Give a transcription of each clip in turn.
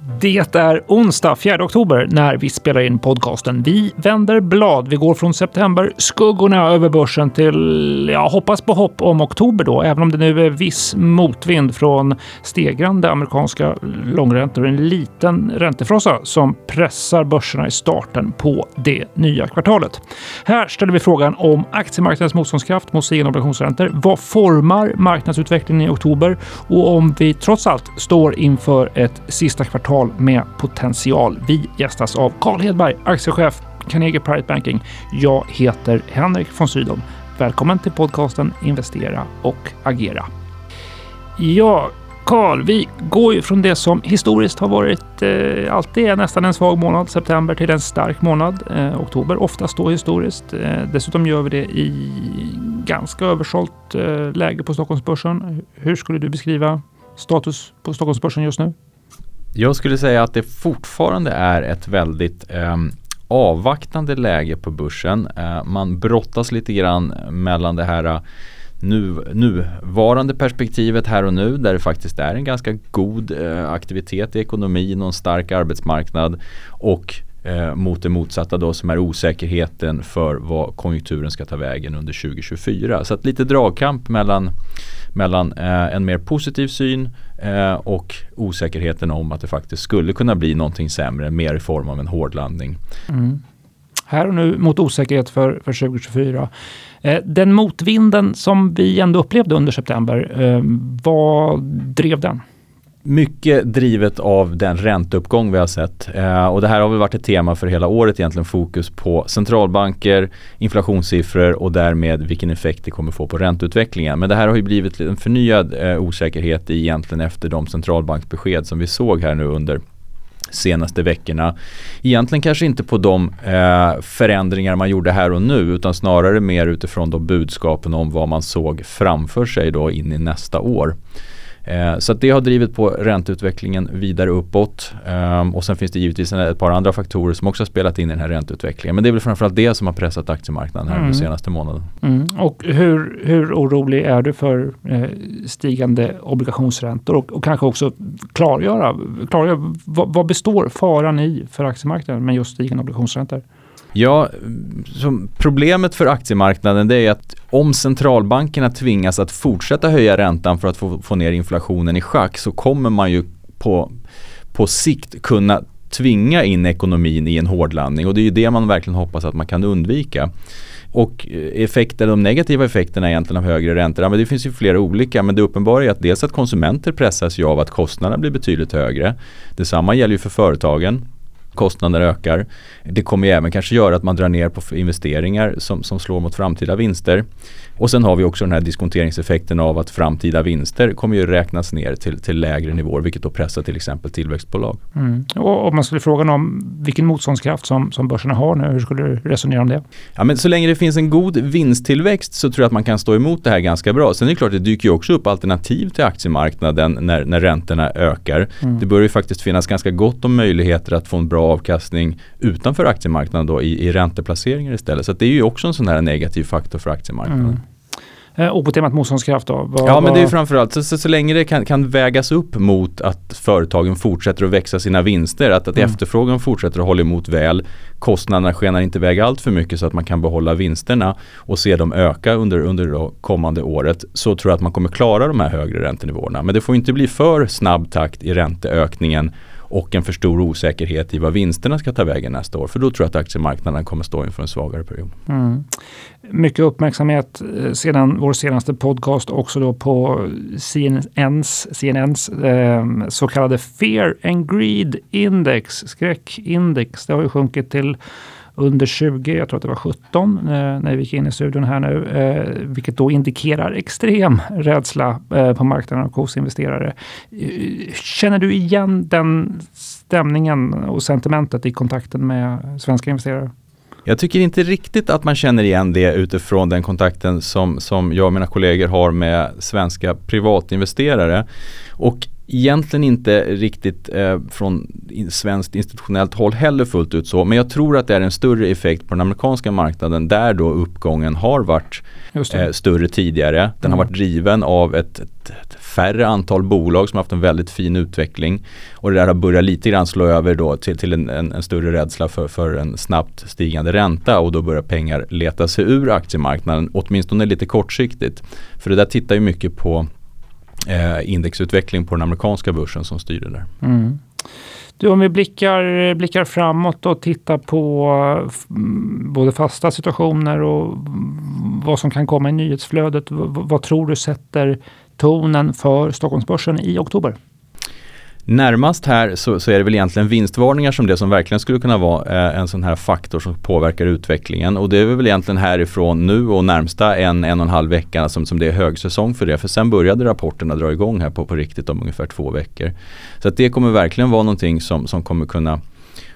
Det är onsdag 4 oktober när vi spelar in podcasten. Vi vänder blad. Vi går från september skuggorna över börsen till, ja, hoppas på hopp om oktober då, även om det nu är viss motvind från stegrande amerikanska långräntor. En liten räntefrossa som pressar börserna i starten på det nya kvartalet. Här ställer vi frågan om aktiemarknadens motståndskraft mot stigande obligationsräntor. Vad formar marknadsutvecklingen i oktober? Och om vi trots allt står inför ett sista kvartal kvartal med potential. Vi gästas av Carl Hedberg, aktiechef Carnegie Private Banking. Jag heter Henrik von Sydow. Välkommen till podcasten Investera och agera. Ja, Carl, vi går ju från det som historiskt har varit eh, alltid är nästan en svag månad, september, till en stark månad, eh, oktober, oftast då historiskt. Eh, dessutom gör vi det i ganska översålt eh, läge på Stockholmsbörsen. Hur skulle du beskriva status på Stockholmsbörsen just nu? Jag skulle säga att det fortfarande är ett väldigt eh, avvaktande läge på börsen. Eh, man brottas lite grann mellan det här eh, nu, nuvarande perspektivet här och nu där det faktiskt är en ganska god eh, aktivitet i ekonomin och en stark arbetsmarknad och eh, mot det motsatta då som är osäkerheten för vad konjunkturen ska ta vägen under 2024. Så att lite dragkamp mellan, mellan eh, en mer positiv syn eh, och osäkerheten om att det faktiskt skulle kunna bli någonting sämre, mer i form av en hårdlandning. Mm. Här och nu mot osäkerhet för, för 2024. Eh, den motvinden som vi ändå upplevde under september, eh, vad drev den? Mycket drivet av den ränteuppgång vi har sett. Eh, och det här har väl varit ett tema för hela året egentligen. Fokus på centralbanker, inflationssiffror och därmed vilken effekt det kommer få på ränteutvecklingen. Men det här har ju blivit en förnyad eh, osäkerhet egentligen efter de centralbanksbesked som vi såg här nu under senaste veckorna. Egentligen kanske inte på de eh, förändringar man gjorde här och nu utan snarare mer utifrån de budskapen om vad man såg framför sig då in i nästa år. Eh, så det har drivit på ränteutvecklingen vidare uppåt. Eh, och sen finns det givetvis ett par andra faktorer som också har spelat in i den här ränteutvecklingen. Men det är väl framförallt det som har pressat aktiemarknaden här mm. den senaste månaden. Mm. Och hur, hur orolig är du för eh, stigande obligationsräntor? Och, och, kanske också klargöra, klargöra vad, vad består faran i för aktiemarknaden med just stigande obligationsräntor? Ja, problemet för aktiemarknaden det är att om centralbankerna tvingas att fortsätta höja räntan för att få, få ner inflationen i schack så kommer man ju på, på sikt kunna tvinga in ekonomin i en hårdlandning och det är ju det man verkligen hoppas att man kan undvika. Och effekter, de negativa effekterna egentligen av högre räntor, ja, men det finns ju flera olika men det uppenbara är att dels att konsumenter pressas ju av att kostnaderna blir betydligt högre. Detsamma gäller ju för företagen kostnader ökar. Det kommer ju även kanske göra att man drar ner på investeringar som, som slår mot framtida vinster. Och sen har vi också den här diskonteringseffekten av att framtida vinster kommer ju räknas ner till, till lägre nivåer vilket då pressar till exempel tillväxtbolag. Mm. Och om man skulle fråga om vilken motståndskraft som, som börserna har nu, hur skulle du resonera om det? Ja, men så länge det finns en god vinsttillväxt så tror jag att man kan stå emot det här ganska bra. Sen är det klart det dyker ju också upp alternativ till aktiemarknaden när, när räntorna ökar. Mm. Det bör ju faktiskt finnas ganska gott om möjligheter att få en bra avkastning utanför aktiemarknaden då i, i ränteplaceringar istället. Så det är ju också en sån här negativ faktor för aktiemarknaden. Mm. Eh, och på temat motståndskraft då? Vad, ja men det är framförallt så, så, så länge det kan, kan, vägas upp mot att företagen fortsätter att växa sina vinster, att, att mm. efterfrågan fortsätter att hålla emot väl, kostnaderna skenar inte iväg allt för mycket så att man kan behålla vinsterna och se dem öka under, under det kommande året så tror jag att man kommer klara de här högre räntenivåerna. Men det får inte bli för snabb takt i ränteökningen och en för stor osäkerhet i vad vinsterna ska ta vägen nästa år. För då tror jag att aktiemarknaden kommer stå inför en svagare period. Mm. Mycket uppmärksamhet eh, sedan vår senaste podcast också då på CNNs, CNNs eh, så kallade Fear and Greed Index, skräckindex. Det har ju sjunkit till under 20, jag tror att det var 17 eh, när vi gick in i studion här nu, eh, vilket då indikerar extrem rädsla eh, på marknaden och hos investerare. Känner du igen den stämningen och sentimentet i kontakten med svenska investerare? Jag tycker inte riktigt att man känner igen det utifrån den kontakten som, som jag och mina kollegor har med svenska privatinvesterare. Och egentligen inte riktigt eh, från svenskt institutionellt håll heller fullt ut så. Men jag tror att det är en större effekt på den amerikanska marknaden där då uppgången har varit eh, större tidigare. Den mm. har varit driven av ett, ett, ett, färre antal bolag som har haft en väldigt fin utveckling. Och det där har börjat lite grann slå över då till, till en, en, en, större rädsla för, för en snabbt stigande ränta och då börjar pengar leta sig ur aktiemarknaden, åtminstone lite kortsiktigt. För det där tittar ju mycket på eh, indexutveckling på den amerikanska börsen som styr det där. Mm. Du, om vi blickar, blickar framåt och tittar på både fasta situationer och vad som kan komma i nyhetsflödet. Vad tror du sätter tonen för Stockholmsbörsen i oktober? Närmast här så, så, är det väl egentligen vinstvarningar som det som verkligen skulle kunna vara eh, en sån här faktor som påverkar utvecklingen. Och det är väl egentligen härifrån nu och närmsta en, en och en halv vecka som, som det är högsäsong för det. För sen började rapporterna dra igång här på, på riktigt om ungefär två veckor. Så att det kommer verkligen vara någonting som, som kommer kunna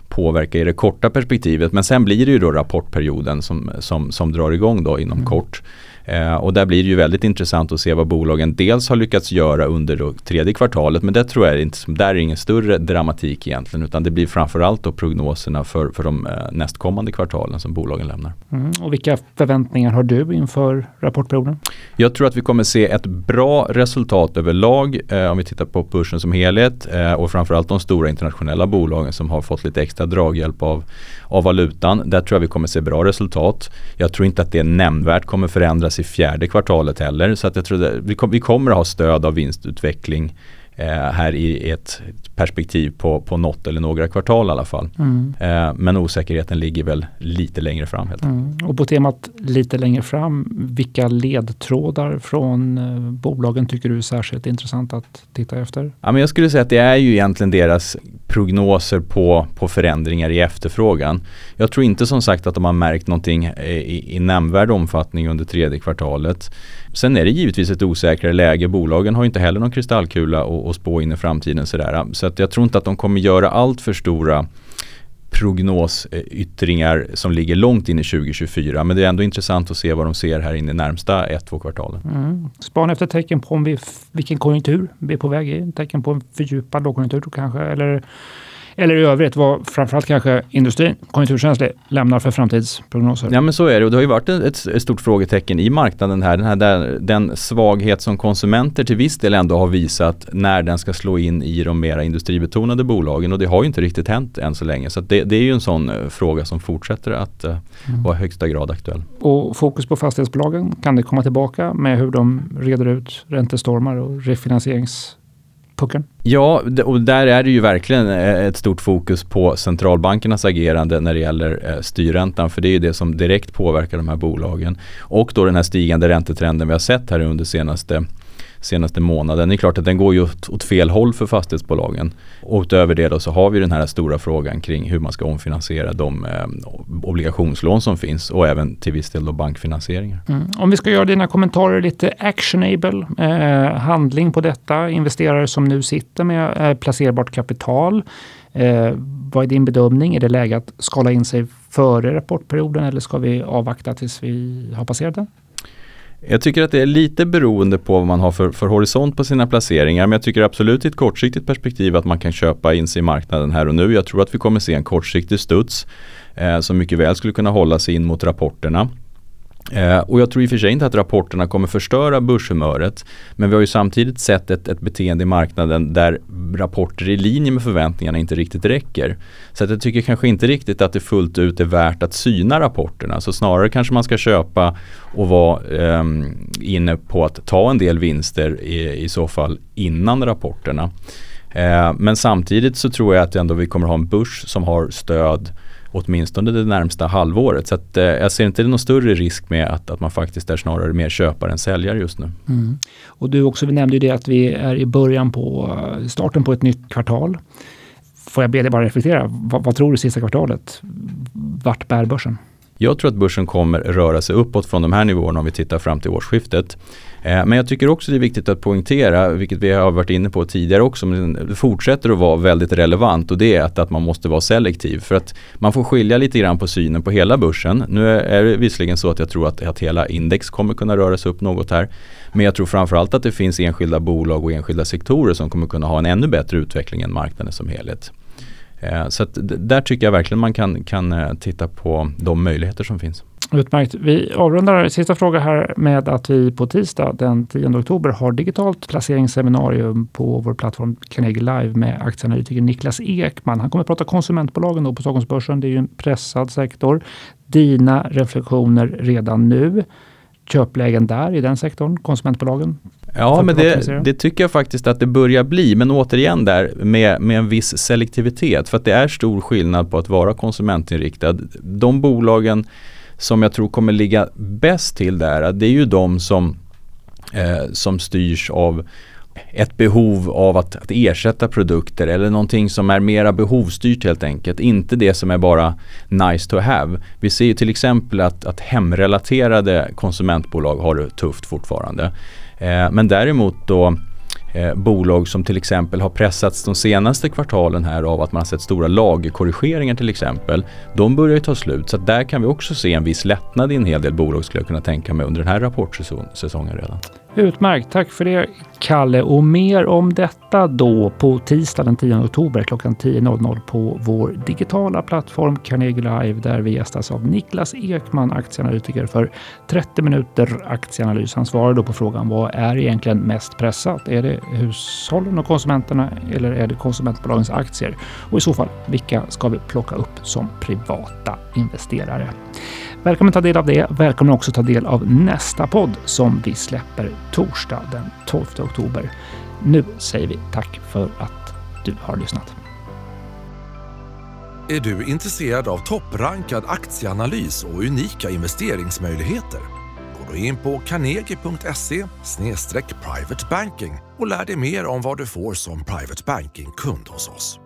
påverka i det korta perspektivet. Men sen blir det ju då rapportperioden som, som, som drar igång då inom mm. kort. Eh, och där blir det ju väldigt intressant att se vad bolagen dels har lyckats göra under tredje kvartalet men det tror jag inte, där är ingen större dramatik egentligen utan det blir framförallt då prognoserna för, för de eh, nästkommande kvartalen som bolagen lämnar. Mm. Och vilka förväntningar har du inför rapportperioden? Jag tror att vi kommer se ett bra resultat överlag eh, om vi tittar på börsen som helhet eh, och framförallt de stora internationella bolagen som har fått lite extra draghjälp av, av valutan. Där tror jag vi kommer se bra resultat. Jag tror inte att det nämnvärt kommer förändras i fjärde kvartalet heller. Så att jag tror att vi, kom, vi kommer att ha stöd av vinstutveckling eh, här i ett perspektiv på, på något eller några kvartal i alla fall. Mm. Eh, men osäkerheten ligger väl lite längre fram. Helt mm. Och på temat lite längre fram, vilka ledtrådar från eh, bolagen tycker du är särskilt intressant att titta efter? Ja, men jag skulle säga att det är ju egentligen deras prognoser på, på förändringar i efterfrågan. Jag tror inte som sagt att de har märkt någonting eh, i, i nämnvärd omfattning under tredje kvartalet. Sen är det givetvis ett osäkrare läge. Bolagen har inte heller någon kristallkula att spå in i framtiden. Sådär. Så att jag tror inte att de kommer göra allt för stora prognosyttringar som ligger långt in i 2024. Men det är ändå intressant att se vad de ser här in i närmsta ett, två kvartalen. Mm. Spana efter tecken på om vi, vilken konjunktur vi är på väg i. Tecken på en fördjupad lågkonjunktur kanske. Eller eller i övrigt vad framförallt kanske industrin, konjunkturkänslig, lämnar för framtidsprognoser? Ja men så är det och det har ju varit ett, ett stort frågetecken i marknaden här. Den, här där, den svaghet som konsumenter till viss del ändå har visat när den ska slå in i de mera industribetonade bolagen och det har ju inte riktigt hänt än så länge. Så det, det, är ju en sån uh, fråga som fortsätter att uh, mm. vara högsta grad aktuell. Och fokus på fastighetsbolagen, kan det komma tillbaka med hur de reder ut räntestormar och refinansierings pucken? Ja, och där är det ju verkligen eh, ett stort fokus på centralbankernas agerande när det gäller eh, styrräntan. För det är ju det som direkt påverkar de här bolagen. Och då den här stigande räntetrenden vi har sett här under senaste senaste månaden. Det är klart att den går ju åt, åt fel håll för fastighetsbolagen. Och utöver det då så har vi den här stora frågan kring hur man ska omfinansiera de eh, obligationslån som finns och även till viss del då bankfinansieringar. Mm. Om vi ska göra dina kommentarer lite actionable, eh, handling på detta, investerare som nu sitter med eh, placerbart kapital. Eh, vad är din bedömning? Är det läge att skala in sig före rapportperioden eller ska vi avvakta tills vi har passerat den? Jag tycker att det är lite beroende på vad man har för, för horisont på sina placeringar. Men jag tycker absolut i ett kortsiktigt perspektiv att man kan köpa in sig i marknaden här och nu. Jag tror att vi kommer se en kortsiktig studs eh, som mycket väl skulle kunna hålla sig in mot rapporterna. Eh, och jag tror i och för sig inte att rapporterna kommer förstöra börshumöret. Men vi har ju samtidigt sett ett, ett beteende i marknaden där rapporter i linje med förväntningarna inte riktigt räcker. Så att jag tycker kanske inte riktigt att det fullt ut är värt att syna rapporterna. Så snarare kanske man ska köpa och vara eh, inne på att ta en del vinster i, i så fall innan rapporterna. Eh, men samtidigt så tror jag att ändå vi kommer ha en börs som har stöd åtminstone det närmsta halvåret. Så att, eh, jag ser inte någon större risk med att, att man faktiskt är snarare mer köpare än säljare just nu. Mm. Och du också, vi nämnde ju det att vi är i början på starten på ett nytt kvartal. Får jag be dig bara reflektera, vad, vad tror du sista kvartalet? Vart bär börsen? Jag tror att börsen kommer röra sig uppåt från de här nivåerna om vi tittar fram till årsskiftet. Eh, men jag tycker också det är viktigt att poängtera, vilket vi har varit inne på tidigare också, men det fortsätter att vara väldigt relevant och det är att, att man måste vara selektiv. För att man får skilja lite grann på synen på hela börsen. Nu är det visserligen så att jag tror att, att hela index kommer kunna röra sig upp något här. Men jag tror framförallt att det finns enskilda bolag och enskilda sektorer som kommer kunna ha en ännu bättre utveckling än marknaden som helhet. Eh, så att där tycker jag verkligen man kan, kan eh, titta på de möjligheter som finns. Utmärkt. Vi avrundar sista fråga här med att vi på tisdag den 10 oktober har digitalt placeringsseminarium på vår plattform Carnegie Live med aktieanalytiker Niklas Ekman. Han kommer att prata konsumentbolagen då på Stockholmsbörsen. Det är ju en pressad sektor. Dina reflektioner redan nu? Köplägen där i den sektorn, konsumentbolagen? Ja, men det, det, tycker jag faktiskt att det börjar bli. Men återigen där med, med en viss selektivitet. För att det är stor skillnad på att vara konsumentinriktad. De bolagen som jag tror kommer ligga bäst till där, det är ju de som, eh, som styrs av ett behov av att, att, ersätta produkter eller någonting som är mera behovsstyrt helt enkelt. Inte det som är bara nice to have. Vi ser ju till exempel att, att hemrelaterade konsumentbolag har det tufft fortfarande. Eh, men däremot då eh, bolag som till exempel har pressats de senaste kvartalen här av att man har sett stora lagerkorrigeringar till exempel. De börjar ju ta slut så där kan vi också se en viss lättnad i en hel del bolag skulle jag kunna tänka mig under den här rapportsäsongen redan. Utmärkt, tack för det Kalle. Och mer om detta då på tisdag den 10 oktober klockan 10.00 på vår digitala plattform Carnegie Live där vi gästas av Niklas Ekman, aktieanalytiker för 30 minuter aktieanalys. Han svarar då på frågan vad är egentligen mest pressat? Är det hushållen och konsumenterna eller är det konsumentbolagens aktier? Och i så fall, vilka ska vi plocka upp som privata investerare? Välkommen ta del av det. Välkommen också ta del av nästa podd som vi släpper torsdag den 12 oktober. Nu säger vi tack för att du har lyssnat. Är du intresserad av topprankad aktieanalys och unika investeringsmöjligheter? Gå då in på carnegie.se private banking och lär dig mer om vad du får som private banking-kund hos oss.